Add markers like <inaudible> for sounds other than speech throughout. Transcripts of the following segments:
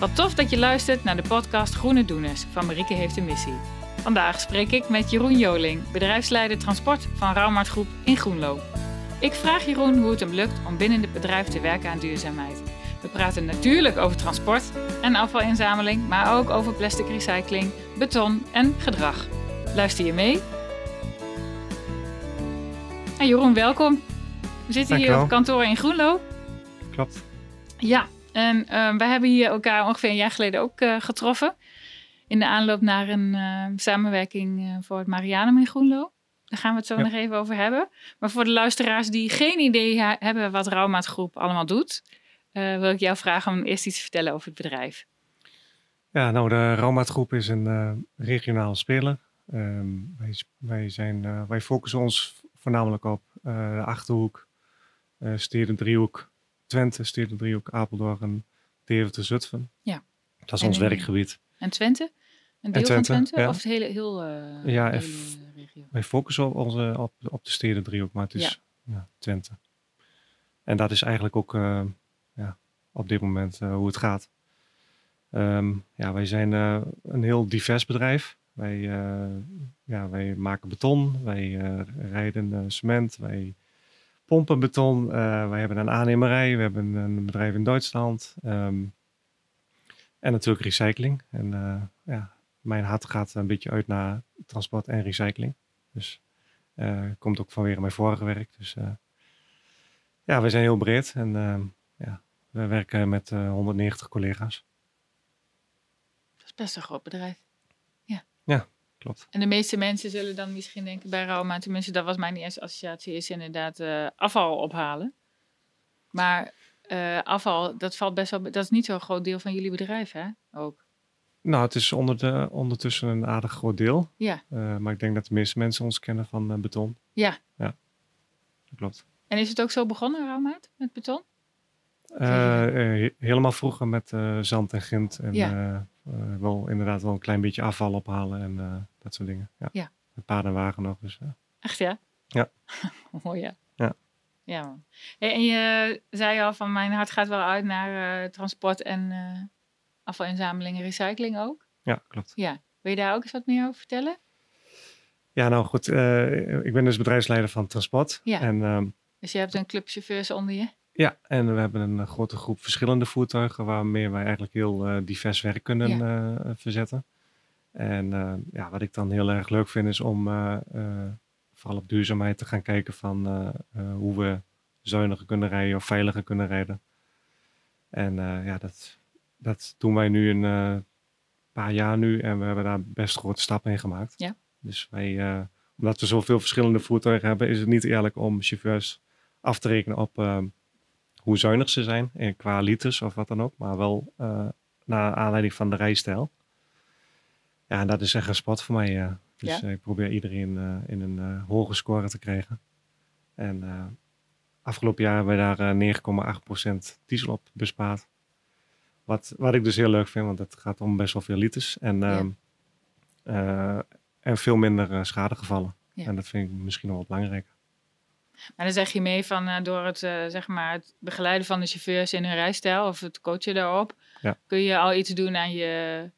Wat tof dat je luistert naar de podcast Groene Doeners van Marieke Heeft een Missie. Vandaag spreek ik met Jeroen Joling, bedrijfsleider transport van Raumaart Groep in Groenlo. Ik vraag Jeroen hoe het hem lukt om binnen het bedrijf te werken aan duurzaamheid. We praten natuurlijk over transport en afvalinzameling, maar ook over plastic recycling, beton en gedrag. Luister je mee? En Jeroen, welkom. We zitten hier op kantoor in Groenlo. Klopt. Ja, en eh, wij hebben hier elkaar ongeveer een jaar geleden ook eh, getroffen. In de aanloop naar een eh, samenwerking eh, voor het Marianum in Groenlo. Daar gaan we het zo Ja. nog even over hebben. Maar voor de luisteraars die geen idee hebben wat Raumaat Groep allemaal doet, eh, wil ik jou vragen om eerst iets te vertellen over het bedrijf. Ja, nou, de Raumaat Groep is een regionale speler. Ehm, wij, wij, zijn, wij focussen ons voornamelijk op de Achterhoek, Steden Driehoek, Twente, Steden Driehoek, Apeldoorn, Deventer, Zutphen. Ja. Dat is En ons werkgebied. En Twente? Een deel Twente, van Twente? ja. Of het hele, heel, eh Ja, hele F- regio? Wij focussen op, onze, op, op de Steden Driehoek, maar het is ja. Twente. En dat is eigenlijk ook eh, ja, op dit moment eh, hoe het gaat. Ehm, ja, wij zijn een heel divers bedrijf. Wij, ja, wij maken beton, wij rijden cement, wij pompen beton. eh, wij hebben een aannemerij, we hebben een bedrijf in Duitsland. ehm, en natuurlijk recycling. En eh, ja, mijn hart gaat een beetje uit naar transport en recycling. Dus eh, komt ook vanwege mijn vorige werk. Dus ja, we zijn heel breed en ehm, ja, we werken met eh, 190 collega's. Dat is best een groot bedrijf. Klopt. En de meeste mensen zullen dan misschien denken bij Rauma, tenminste dat was mijn eerste associatie, is inderdaad eh, afval ophalen. Maar eh, afval, dat valt best wel, dat is niet zo'n groot deel van jullie bedrijf, hè? Ook. Nou, het is onder de, ondertussen een aardig groot deel. Ja, Eh, maar ik denk dat de meeste mensen ons kennen van beton. ja. Dat klopt. En is het ook zo begonnen, Raumaat, met beton? He- helemaal vroeger met zand en grind. En Ja. Eh, wel inderdaad wel een klein beetje afval ophalen en eh, dat soort dingen. Ja. Ja. Met paardenwagen nog. Dus, eh. Echt, ja? Ja. <laughs> Mooi, ja. Ja. Ja, man. Hey, en je zei al van mijn hart gaat wel uit naar transport en afvalinzameling en recycling ook. ja, klopt. Ja. Wil je daar ook eens wat meer over vertellen? Ja, nou goed. ik ben dus bedrijfsleider van transport. Ja. En ehm, Dus je hebt een club chauffeurs onder je? Ja, en we hebben een eh, grote groep verschillende voertuigen waarmee wij eigenlijk heel eh, divers werk kunnen eh, verzetten. En ja, wat ik dan heel erg leuk vind is om vooral op duurzaamheid te gaan kijken van hoe we zuiniger kunnen rijden of veiliger kunnen rijden. En ja, dat, dat doen wij nu een paar jaar nu en we hebben daar best grote stappen in gemaakt. Ja. Dus wij, omdat we zoveel verschillende voertuigen hebben, is het niet eerlijk om chauffeurs af te rekenen op hoe zuinig ze zijn eh, qua liters of wat dan ook, maar wel eh, naar aanleiding van de rijstijl. Ja, en dat is echt een spot voor mij. eh. dus Ja? ik probeer iedereen in een hoge score te krijgen. En afgelopen jaar hebben we daar eh 9,8% diesel op bespaard. Wat, wat ik dus heel leuk vind, want het gaat om best wel veel liters. En, Ja. ehm, eh, en veel minder schadegevallen. Ja. En dat vind ik misschien nog wel belangrijk. Maar dan zeg je mee van eh, door het, eh, zeg maar het begeleiden van de chauffeurs in hun rijstijl of het coachen daarop, Ja. kun je al iets doen aan je,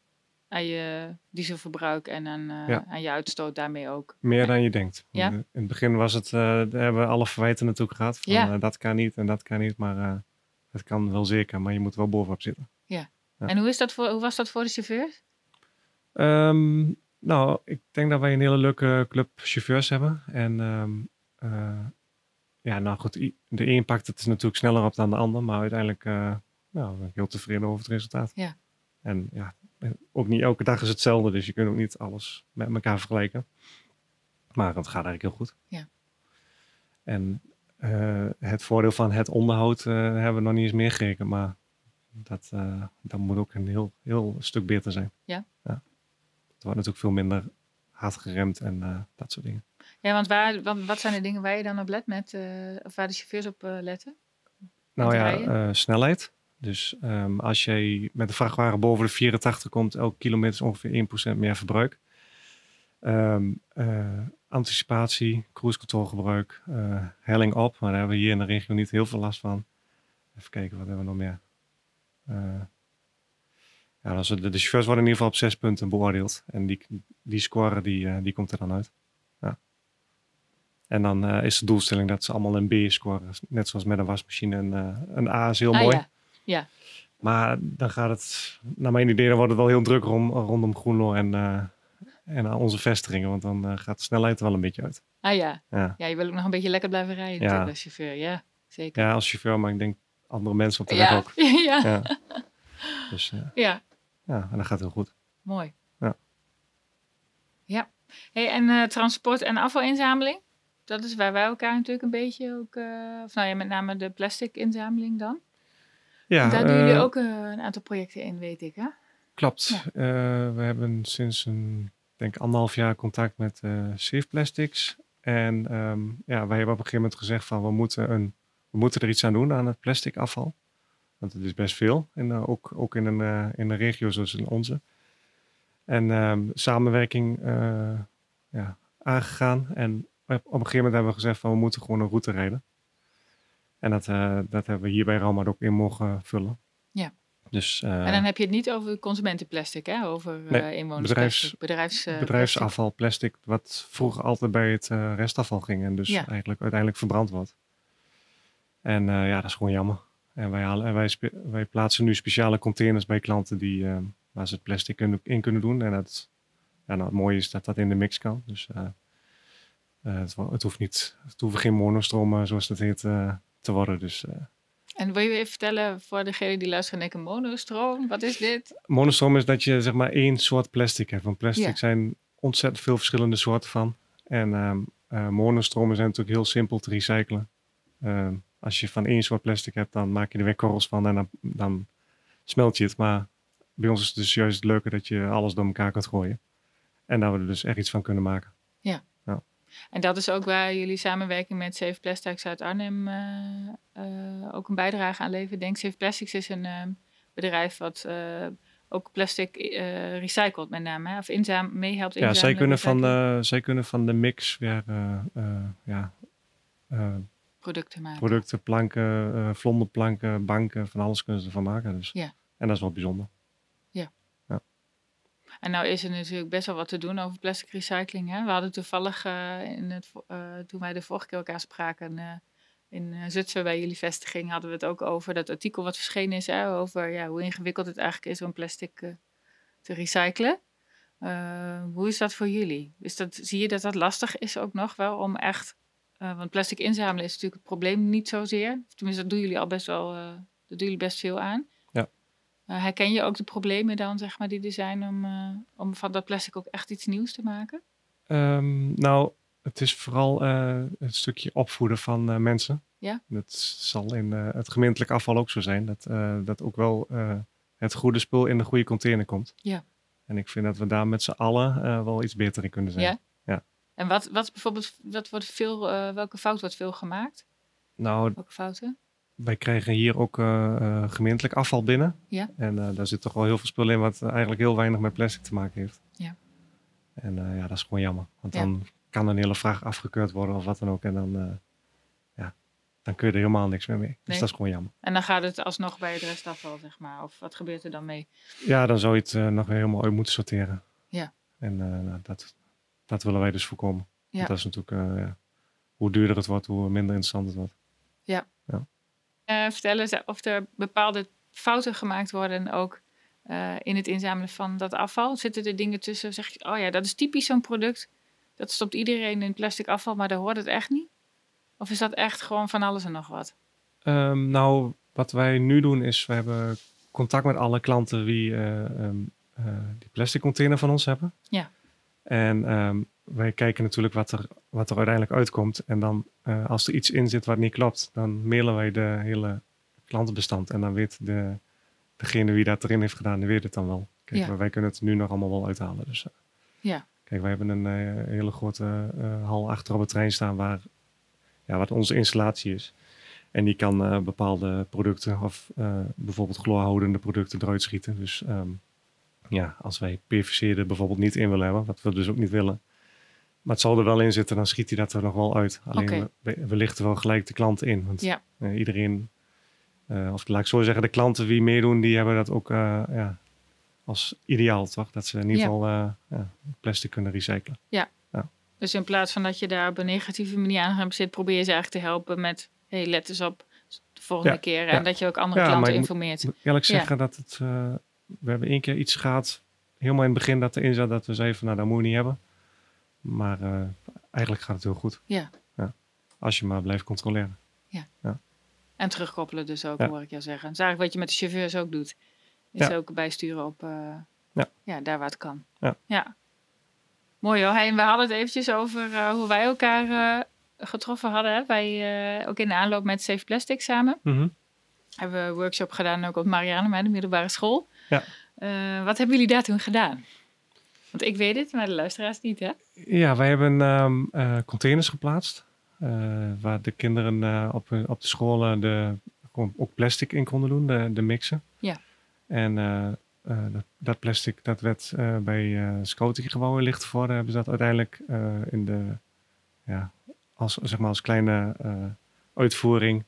aan je dieselverbruik en aan, eh, Ja. aan je uitstoot daarmee ook. Meer dan je denkt. Ja? In het begin was het, daar hebben we alle verwijten natuurlijk gehad. Van, dat kan niet en dat kan niet, maar het kan wel zeker. Maar je moet wel bovenop zitten. Ja. En hoe, is dat voor, hoe was dat voor de chauffeurs? Ehm, nou, ik denk dat wij een hele leuke club chauffeurs hebben. En ehm, eh, ja, nou goed, de een pakt het natuurlijk sneller op dan de ander. Maar uiteindelijk nou, ben ik heel tevreden over het resultaat. Ja. En ja, ook niet elke dag is hetzelfde. Dus je kunt ook niet alles met elkaar vergelijken. Maar het gaat eigenlijk heel goed. Ja. En eh, het voordeel van het onderhoud eh, hebben we nog niet eens meegerekend. Maar dat, dat moet ook een heel, heel stuk beter zijn. Ja? ja. Het wordt natuurlijk veel minder hard geremd en dat soort dingen. Ja, want waar, wat, zijn de dingen waar je dan op let met, eh, of waar de chauffeurs op eh, letten? Nou ja, eh, snelheid. Dus ehm, als je met een vrachtwagen boven de 84 komt, elke kilometer is ongeveer 1% meer verbruik. Ehm, eh, anticipatie, cruise control gebruik, helling op. Maar daar hebben we hier in de regio niet heel veel last van. Even kijken, wat hebben we nog meer? Ja, de, de chauffeurs worden in ieder geval op zes punten beoordeeld. En die, die score die, die komt er dan uit. En dan eh, is de doelstelling dat ze allemaal een B scoren. Net zoals met een wasmachine. Een, eh, een A is heel Ah, mooi. ja. Ja. Maar dan gaat het, naar mijn idee, dan wordt het wel heel druk rom, rondom Groenlo en, eh, en aan onze vestigingen. Want dan gaat de snelheid er wel een beetje uit. Ah ja. Ja. Ja, je wil ook nog een beetje lekker blijven rijden Ja. als chauffeur. Ja, zeker. ja, als chauffeur, maar ik denk andere mensen op de weg ook. <laughs> ja. Ja. <laughs> Dus ja. ja, en dat gaat heel goed. mooi. Ja. Ja. Hey, en transport en afvalinzameling? Dat is waar wij elkaar natuurlijk een beetje ook... eh, of nou ja, met name de plastic inzameling dan. Ja, Daar doen jullie eh, ook een aantal projecten in, weet ik hè? Klopt. Ja. Eh, we hebben sinds een, denk anderhalf jaar contact met Safe Plastics. En ehm, ja, wij hebben op een gegeven moment gezegd van we moeten, een, we moeten er iets aan doen aan het plastic afval. Want het is best veel, en, ook, ook in, een, in een regio zoals in onze. En ehm, samenwerking ja, aangegaan. En op een gegeven moment hebben we gezegd van we moeten gewoon een route rijden. En dat, eh, dat hebben we hier bij Ramad ook in mogen vullen. Ja. Dus, eh, en dan heb je het niet over consumentenplastic, hè? Over Nee, eh inwonersplastic. bedrijfs- Bedrijfs, eh, bedrijfsafval, plastic, wat vroeger altijd bij het restafval ging en dus Ja. eigenlijk uiteindelijk verbrand wordt. En ja, dat is gewoon jammer. En wij, halen, en wij, wij plaatsen nu speciale containers bij klanten die, waar ze het plastic in kunnen doen. En dat, ja, nou, het mooie is dat dat in de mix kan. Dus eh, het, het hoeft niet, het hoeven geen monostromen, zoals dat heet, eh, te worden. Dus eh, En wil je even vertellen voor degene die luisteren en denken, monostroom, wat is dit? monostroom is dat je zeg maar één soort plastic hebt. Want plastic Ja. zijn ontzettend veel verschillende soorten van. En ehm eh, monostromen zijn natuurlijk heel simpel te recyclen. Ehm, als je van één soort plastic hebt, dan maak je er weer korrels van en dan, dan smelt je het. Maar bij ons is het dus juist het leuke dat je alles door elkaar kunt gooien. En daar we er dus echt iets van kunnen maken. En dat is ook waar jullie samenwerking met Safe Plastics uit Arnhem eh, eh, ook een bijdrage aan leveren. Ik denk Safe Plastics is een eh, bedrijf wat eh, ook plastic recycelt met name. Hè? Of inzam meehelpt Ja, inzamelen. zij kunnen, van, eh, zij kunnen van de mix weer ja, producten maken. producten, planken, vlonderplanken, banken, van alles kunnen ze ervan maken. Dus. Ja. En dat is wel bijzonder. En nou is er natuurlijk best wel wat te doen over plastic recycling. Hè? We hadden toevallig, eh, in het, eh, toen wij de vorige keer elkaar spraken, eh, in Zutphen bij jullie vestiging, hadden we het ook over dat artikel wat verschenen is. Hè? Over ja, hoe ingewikkeld het eigenlijk is om plastic te recyclen. Hoe is dat voor jullie? Is dat, zie je dat dat lastig is ook nog wel om echt... want plastic inzamelen is natuurlijk het probleem niet zozeer. Tenminste, dat doen jullie al best wel... doen jullie best veel aan. Eh, herken je ook de problemen dan, zeg maar, die er zijn om, eh, om van dat plastic ook echt iets nieuws te maken? Ehm, nou, het is vooral eh een stukje opvoeden van eh, mensen. Ja. Dat zal in eh, het gemeentelijk afval ook zo zijn. Dat, eh, dat ook wel eh, het goede spul in de goede container komt. Ja. En ik vind dat we daar met z'n allen eh, wel iets beter in kunnen zijn. Ja? Ja. En wat, wat bijvoorbeeld, wat wordt veel, eh, welke fout wordt veel gemaakt? Nou, Welke fouten? Wij krijgen hier ook eh, eh, gemeentelijk afval binnen. Ja. En eh, daar zit toch wel heel veel spul in wat eigenlijk heel weinig met plastic te maken heeft. Ja. En ja, dat is gewoon jammer. Want Ja. dan kan een hele vraag afgekeurd worden of wat dan ook. En dan, ja, dan kun je er helemaal niks meer mee. Dus Nee. dat is gewoon jammer. En dan gaat het alsnog bij het restafval, zeg maar. Of wat gebeurt er dan mee? Ja, dan zou je het nog weer helemaal uit moeten sorteren. Ja. En nou, dat, dat willen wij dus voorkomen. Ja. Want dat is natuurlijk, ja, hoe duurder het wordt, hoe minder interessant het wordt. Eh, vertellen ze of er bepaalde fouten gemaakt worden ook eh, in het inzamelen van dat afval? Zitten er dingen tussen? Zeg je, oh ja, dat is typisch zo'n product. Dat stopt iedereen in plastic afval, maar daar hoort het echt niet? Of is dat echt gewoon van alles en nog wat? Ehm, nou, wat wij nu doen is, we hebben contact met alle klanten die eh, ehm, eh, die plastic container van ons hebben. Ja. En ehm, wij kijken natuurlijk wat er, wat er uiteindelijk uitkomt. En dan, eh, als er iets in zit wat niet klopt, dan mailen wij de hele klantenbestand. En dan weet de, degene wie dat erin heeft gedaan, die weet het dan wel. Kijk, Ja. maar wij kunnen het nu nog allemaal wel uithalen. Dus, eh, Ja. Kijk, wij hebben een eh, hele grote hal achter op het trein staan waar ja, wat onze installatie is. En die kan bepaalde producten of bijvoorbeeld chloorhoudende producten eruit schieten. Dus ehm, ja, als wij PVC er bijvoorbeeld niet in willen hebben, wat we dus ook niet willen. Maar het zal er wel in zitten, dan schiet hij dat er nog wel uit. Alleen Oké. we, we lichten wel gelijk de klanten in. Want Ja. eh, iedereen, eh, of laat ik zo zeggen, de klanten die meedoen, die hebben dat ook, eh, ja, als ideaal, toch? Dat ze in ieder Ja. geval ja, plastic kunnen recyclen. Dus in plaats van dat je daar op een negatieve manier aan zit, probeer je ze eigenlijk te helpen met, hey, let eens op de volgende Ja, keer. ja. En dat je ook andere Ja, klanten ik moet- informeert. Ik moet eerlijk Ja. zeggen dat het... we hebben één keer iets gehad, helemaal in het begin dat erin zat, dat we zeiden van, nou, dat moet je niet hebben. Maar eh, eigenlijk gaat het heel goed. Ja. Als je maar blijft controleren. En terugkoppelen dus ook, Ja. hoor ik jou zeggen. Dat is eigenlijk wat je met de chauffeurs ook doet. Is Ja. ook bijsturen op, eh, Ja. daar waar het kan. Ja. Mooi hoor. En we hadden het eventjes over eh, hoe wij elkaar getroffen hadden. Hè? Wij ook in de aanloop met Safe Plastic samen. Mhm. Hebben we een workshop gedaan ook op Marianne, de middelbare school. Ja. Wat hebben jullie daar toen gedaan? Want ik weet het, maar de luisteraars niet, hè? Ja, wij hebben ehm, eh, containers geplaatst. eh, waar de kinderen eh, op, op de scholen de, ook plastic in konden doen, de, de mixen. Ja. En dat, dat plastic dat werd bij uh, gewoon licht voor. Hebben ze dat uiteindelijk in de, ja, als, zeg maar als kleine uitvoering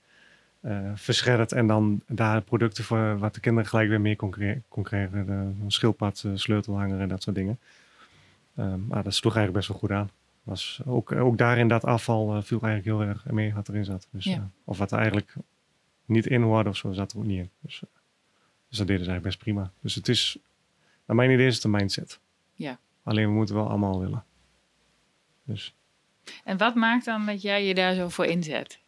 verschredderd. En dan daar producten voor wat de kinderen gelijk weer mee kon, cre- kon krijgen. De, schildpad, eh, sleutelhanger en dat soort dingen. Ehm, maar dat sloeg eigenlijk best wel goed aan. Was ook, ook daarin dat afval eh, viel eigenlijk heel erg mee wat erin zat. Dus, Ja. of wat er eigenlijk niet in hoorde of zo, zat er ook niet in. Dus, dus dat deden ze eigenlijk best prima. Dus het is, naar mijn idee is het een mindset. Ja. Alleen we moeten wel allemaal willen. Dus En wat maakt dan dat jij je daar zo voor inzet?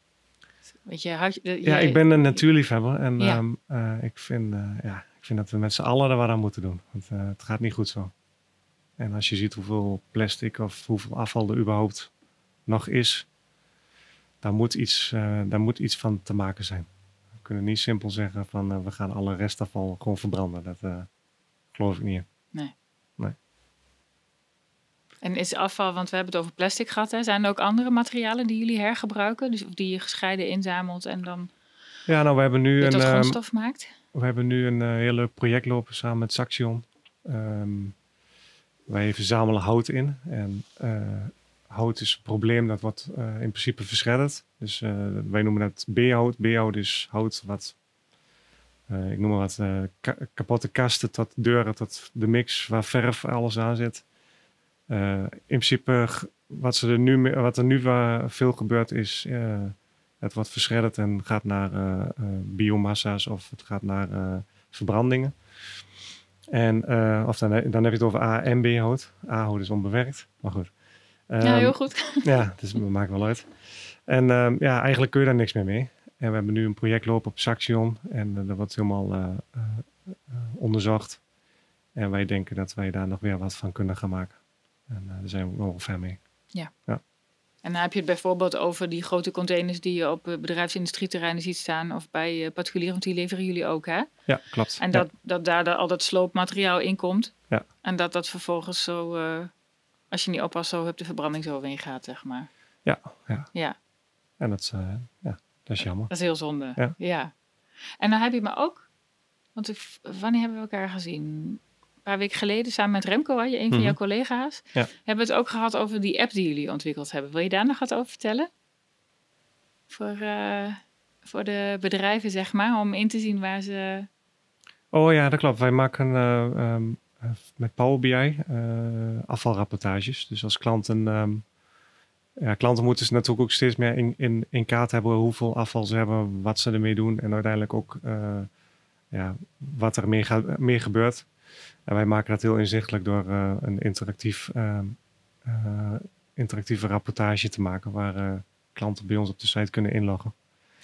Weet je, ja, ik ben een natuurliefhebber en Ja. ehm, eh, ik, vind, eh, ja, ik vind dat we met z'n allen er wat aan moeten doen. Want eh, het gaat niet goed zo. En als je ziet hoeveel plastic of hoeveel afval er überhaupt nog is, daar moet iets, daar moet iets van te maken zijn. We kunnen niet simpel zeggen van we gaan alle restafval gewoon verbranden. Dat geloof ik niet. En is afval, want we hebben het over plastic gehad, hè? zijn er ook andere materialen die jullie hergebruiken? Dus die je gescheiden inzamelt en dan Ja, nou we hebben nu een, tot ehm, grondstof maakt? We hebben nu een eh, heel leuk project lopen samen met Saxion. Ehm, wij verzamelen hout in. En eh, hout is een probleem dat wordt eh, in principe verschredderd. Dus wij noemen dat B-hout. B-hout is hout wat, ik noem maar wat, ka- kapotte kasten tot deuren, tot de mix waar verf alles aan zit. Eh, in principe, wat, ze er nu, wat er nu veel gebeurt is, eh, het wordt verschredderd en gaat naar eh, biomassa's of het gaat naar verbrandingen. En of dan, dan heb je het over A en B hout. A hout is onbewerkt, maar goed. ja, Ehm, heel goed. <laughs> ja, dus dat maakt wel uit. En ehm, ja, eigenlijk kun je daar niks meer mee. En we hebben nu een project lopen op Saxion. En dat wordt helemaal onderzocht. En wij denken dat wij daar nog weer wat van kunnen gaan maken. En eh, daar zijn we wel ver mee. En dan heb je het bijvoorbeeld over die grote containers die je op eh, bedrijfsindustrieterreinen ziet staan of bij eh, particulieren, want die leveren jullie ook, hè? Ja, klopt. En Ja. dat, dat daar al dat sloopmateriaal in komt. Ja. En dat dat vervolgens zo, als je niet oppast, zo op de verbranding zo in gaat, zeg maar. Ja, ja. Ja, En dat is, ja, dat is jammer. dat is heel zonde. Ja. En dan heb je me ook, want ik, wanneer hebben we elkaar gezien? Paar weken geleden samen met Remco, had je een van Mhm. jouw collega's. Ja. Hebben we het ook gehad over die app die jullie ontwikkeld hebben. Wil je daar nog wat over vertellen? Voor, eh, voor de bedrijven, zeg maar, om in te zien waar ze... Oh ja, dat klopt. Wij maken eh, ehm, eh, met Power BI eh, afvalrapportages. Dus als klanten... ehm, ja, klanten moeten dus natuurlijk ook steeds meer in, in, in kaart hebben hoeveel afval ze hebben, wat ze ermee doen en uiteindelijk ook ja, wat er meer, gaat, meer gebeurt. En wij maken dat heel inzichtelijk door eh, een interactief, ehm, eh, interactieve rapportage te maken waar eh, klanten bij ons op de site kunnen inloggen.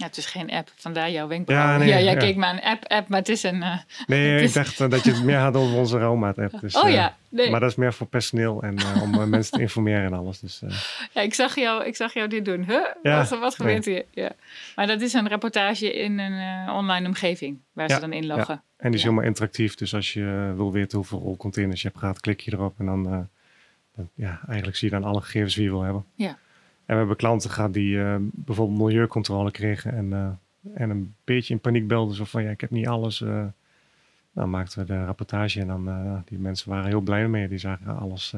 Ja, het is geen app, vandaar jouw wenkbrauwen. Ja, Ja, nee, jij ja. keek maar een app-app, maar het is een... eh, Nee, ik dacht eh, dat je het meer had over onze Raumaat-app. Dus, <laughs> oh eh, ja, nee. Maar dat is meer voor personeel en eh, om eh, mensen te informeren en alles. Dus, eh, Ja, ik zag jou, ik zag jou dit doen. Huh? Ja, Wat, wat gebeurt hier? Ja. Maar dat is een reportage in een eh, online omgeving waar ze dan inloggen. en die is helemaal interactief. Dus als je eh, wil weten hoeveel rolcontainers je hebt gehad, klik je erop. En dan, eh, dan ja, eigenlijk zie je dan alle gegevens die je wil hebben. Ja. En we hebben klanten gehad die eh, bijvoorbeeld milieucontrole kregen. En, eh, en een beetje in paniek belden. Zo van, ja, ik heb niet alles. eh dan maakten we de rapportage. En dan, die mensen waren heel blij mee. Die zagen alles,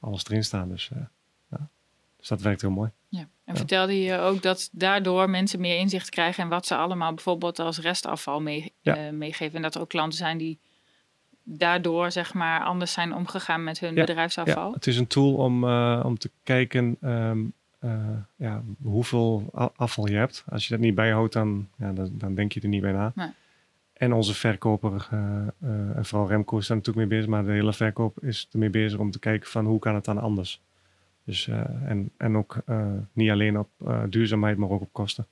alles erin staan. Dus, ja. dus dat werkt heel mooi. Ja. En Ja. vertelde je ook dat daardoor mensen meer inzicht krijgen in wat ze allemaal bijvoorbeeld als restafval mee, meegeven. En dat er ook klanten zijn die daardoor zeg maar anders zijn omgegaan met hun Ja, bedrijfsafval? Ja, het is een tool om, eh, om te kijken ehm, eh, ja, hoeveel afval je hebt. Als je dat niet bijhoudt, dan, ja, dan, dan denk je er niet bij na. Nee. En onze verkoper, eh, en vooral Remco is daar natuurlijk mee bezig, maar de hele verkoop is ermee bezig om te kijken van hoe kan het dan anders. Dus, en, en ook niet alleen op duurzaamheid, maar ook op kosten.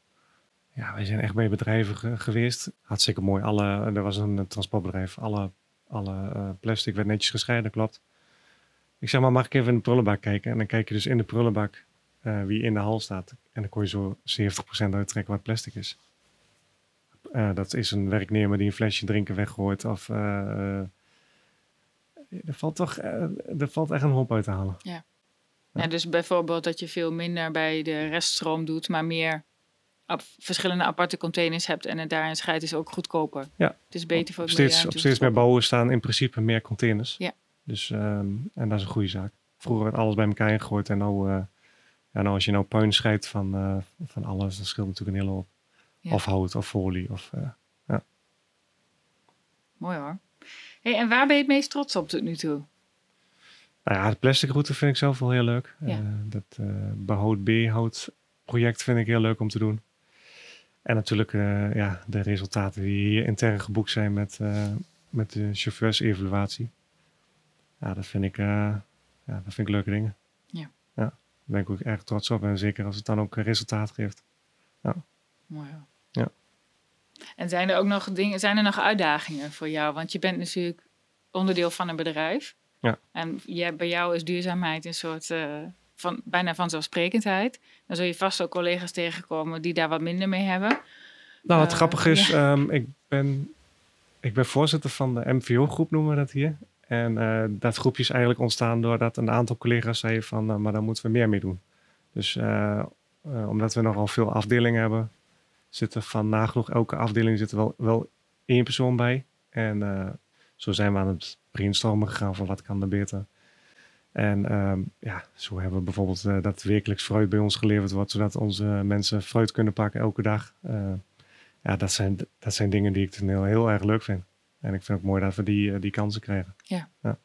Ja, wij zijn echt bij bedrijven ge- geweest. Hartstikke mooi. Alle, er was een transportbedrijf. Alle, alle eh, plastic werd netjes gescheiden, klopt. Ik zeg maar, mag ik even in de prullenbak kijken? En dan kijk je dus in de prullenbak eh, wie in de hal staat. En dan kon je zo 70% uittrekken wat plastic is. Eh, dat is een werknemer die een flesje drinken weggooit. Of er, valt toch, er valt echt een hoop uit te halen. Ja, dus bijvoorbeeld dat je veel minder bij de reststroom doet, maar meer verschillende aparte containers hebt en het daarin scheidt is ook goedkoper. Ja. Het is beter voor Op het milieu. steeds, op steeds te meer bouwen staan in principe meer containers. Ja. Dus, ehm, en dat is een goede zaak. Vroeger werd alles bij elkaar ingegooid. En nou, eh, ja, nou als je nou puin scheidt van, eh, van alles, dan scheelt natuurlijk een hele hoop. Ja. Of hout of folie. Of, eh, Mooi hoor. Hey, en waar ben je het meest trots op tot nu toe? Nou ja, de plastic route vind ik zelf wel heel leuk. Ja. Dat eh behoud B-hout project vind ik heel leuk om te doen. En natuurlijk eh, ja, de resultaten die hier intern geboekt zijn met, eh, met de chauffeursevaluatie. Ja, dat vind ik, eh, ja, dat vind ik leuke dingen. Ja. ja. Daar ben ik ook erg trots op. En zeker als het dan ook een resultaat geeft. Mooi hoor. Ja. En zijn er ook nog dingen, zijn er nog uitdagingen voor jou? Want je bent natuurlijk onderdeel van een bedrijf. Ja. En jij, bij jou is duurzaamheid een soort van bijna vanzelfsprekendheid. Dan zul je vast ook collega's tegenkomen die daar wat minder mee hebben. Nou, wat Eh, grappig is, ehm, ik, ben, ik ben voorzitter van de MVO-groep, noemen we dat hier. En eh, dat groepje is eigenlijk ontstaan doordat een aantal collega's zeiden van, nou, maar daar moeten we meer mee doen. Dus eh, eh, omdat we nogal veel afdelingen hebben, zit er van nagenoeg elke afdeling zit er wel, wel één persoon bij. En eh, zo zijn we aan het brainstormen gegaan van wat kan er beter. En ehm, ja, zo hebben we bijvoorbeeld eh, dat wekelijks fruit bij ons geleverd wordt, zodat onze mensen fruit kunnen pakken elke dag. Eh, ja, dat zijn, dat zijn dingen die ik ten heel, heel erg leuk vind. En ik vind het mooi dat we die, eh, die kansen krijgen. Ja. Ja,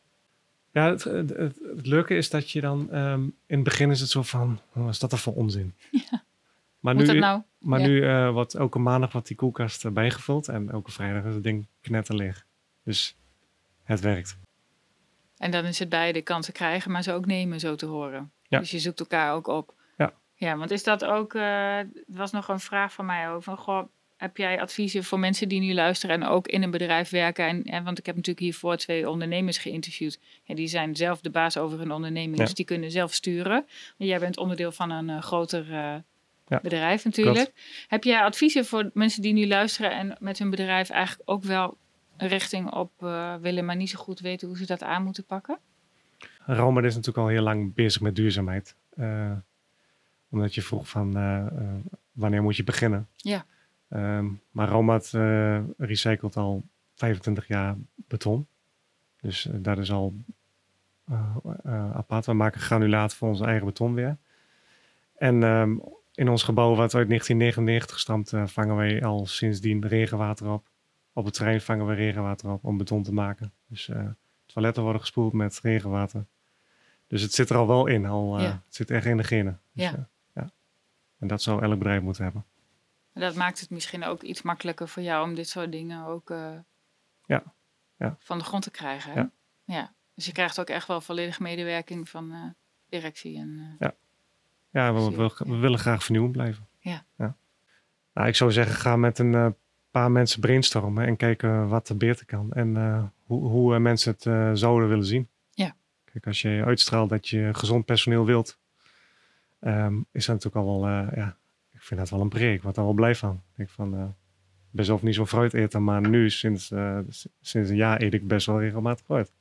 ja het, het, het, het leuke is dat je dan... ehm, in het begin is het zo van, wat is dat er voor onzin? <laughs> Maar Moet nu, nou? maar Ja. nu wordt elke maandag wordt die koelkast bijgevuld. En elke vrijdag is het ding knetterleeg. Dus het werkt. En dan is het beide kansen krijgen, maar ze ook nemen, zo te horen. Ja. Dus je zoekt elkaar ook op. Ja. Ja, want is dat ook... eh, Er was nog een vraag van mij over. Goh, heb jij adviezen voor mensen die nu luisteren en ook in een bedrijf werken? En, en, want ik heb natuurlijk hiervoor twee ondernemers geïnterviewd. En die zijn zelf de baas over hun onderneming, Ja. dus die kunnen zelf sturen. En jij bent onderdeel van een eh, groter eh, Ja, bedrijf natuurlijk. Heb jij adviezen voor mensen die nu luisteren en met hun bedrijf eigenlijk ook wel richting op eh, willen, maar niet zo goed weten hoe ze dat aan moeten pakken? Roma is natuurlijk al heel lang bezig met duurzaamheid. Eh, omdat je vroeg van eh, wanneer moet je beginnen? Ja. Ehm, maar Romat eh recycelt al 25 jaar beton. Dus eh, dat is al apart. We maken granulaat voor onze eigen beton weer. En ehm, in ons gebouw, wat uit 1999 stamt, vangen wij al sindsdien regenwater op. Op het terrein vangen we regenwater op om beton te maken. Dus eh, toiletten worden gespoeld met regenwater. Dus het zit er al wel in. Al, eh, Ja. Het zit echt in de genen. Dus, Ja. eh, ja. En dat zou elk bedrijf moeten hebben. Dat maakt het misschien ook iets makkelijker voor jou om dit soort dingen ook Ja, ja. van de grond te krijgen. Ja. Ja. Dus je krijgt ook echt wel volledig medewerking van eh, directie. En, eh, Ja, we, we, we willen graag vernieuwend blijven. Ja. Nou, ik zou zeggen, ga met een paar mensen brainstormen en kijken wat er beter kan. En eh, hoe, hoe eh, mensen het eh, zouden willen zien. Ja. Kijk, als je uitstraalt dat je gezond personeel wilt, ehm, is dat natuurlijk al wel, ja, ik vind dat wel een preek. Ik word daar wel blij van. Ik denk van, eh best wel niet zo'n fruit eten, maar nu sinds, sinds een jaar eet ik best wel regelmatig fruit.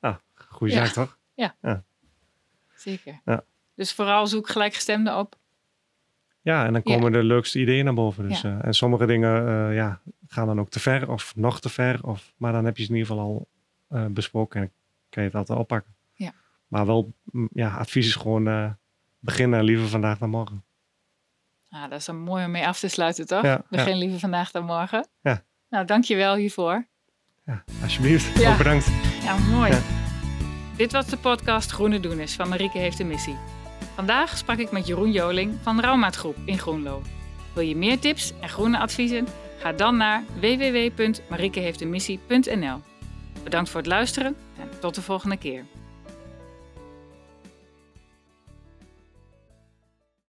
Nou, goede Ja. zaak toch? zeker. Ja. Dus vooral zoek gelijkgestemden op. Ja, en dan Ja. komen de leukste ideeën naar boven. Dus, Ja. eh, en sommige dingen eh, ja, gaan dan ook te ver of nog te ver. Of, maar dan heb je ze in ieder geval al eh, besproken en kan je het altijd oppakken. Ja. Maar wel, mm, ja, advies is gewoon beginnen liever vandaag dan morgen. Ah, dat is een mooi om mee af te sluiten, toch? Ja, Begin liever vandaag dan morgen. Ja. Nou, dank je wel hiervoor. ja, alsjeblieft. Ja. Ook bedankt. Ja, mooi. Dit was de podcast Groene Doeners van Marieke Heeft een Missie. Vandaag sprak ik met Jeroen Joling van Raumaat Groep in Groenlo. Wil je meer tips en groene adviezen? Ga dan naar www.mariekeheeftemissie.nl. Bedankt voor het luisteren en tot de volgende keer.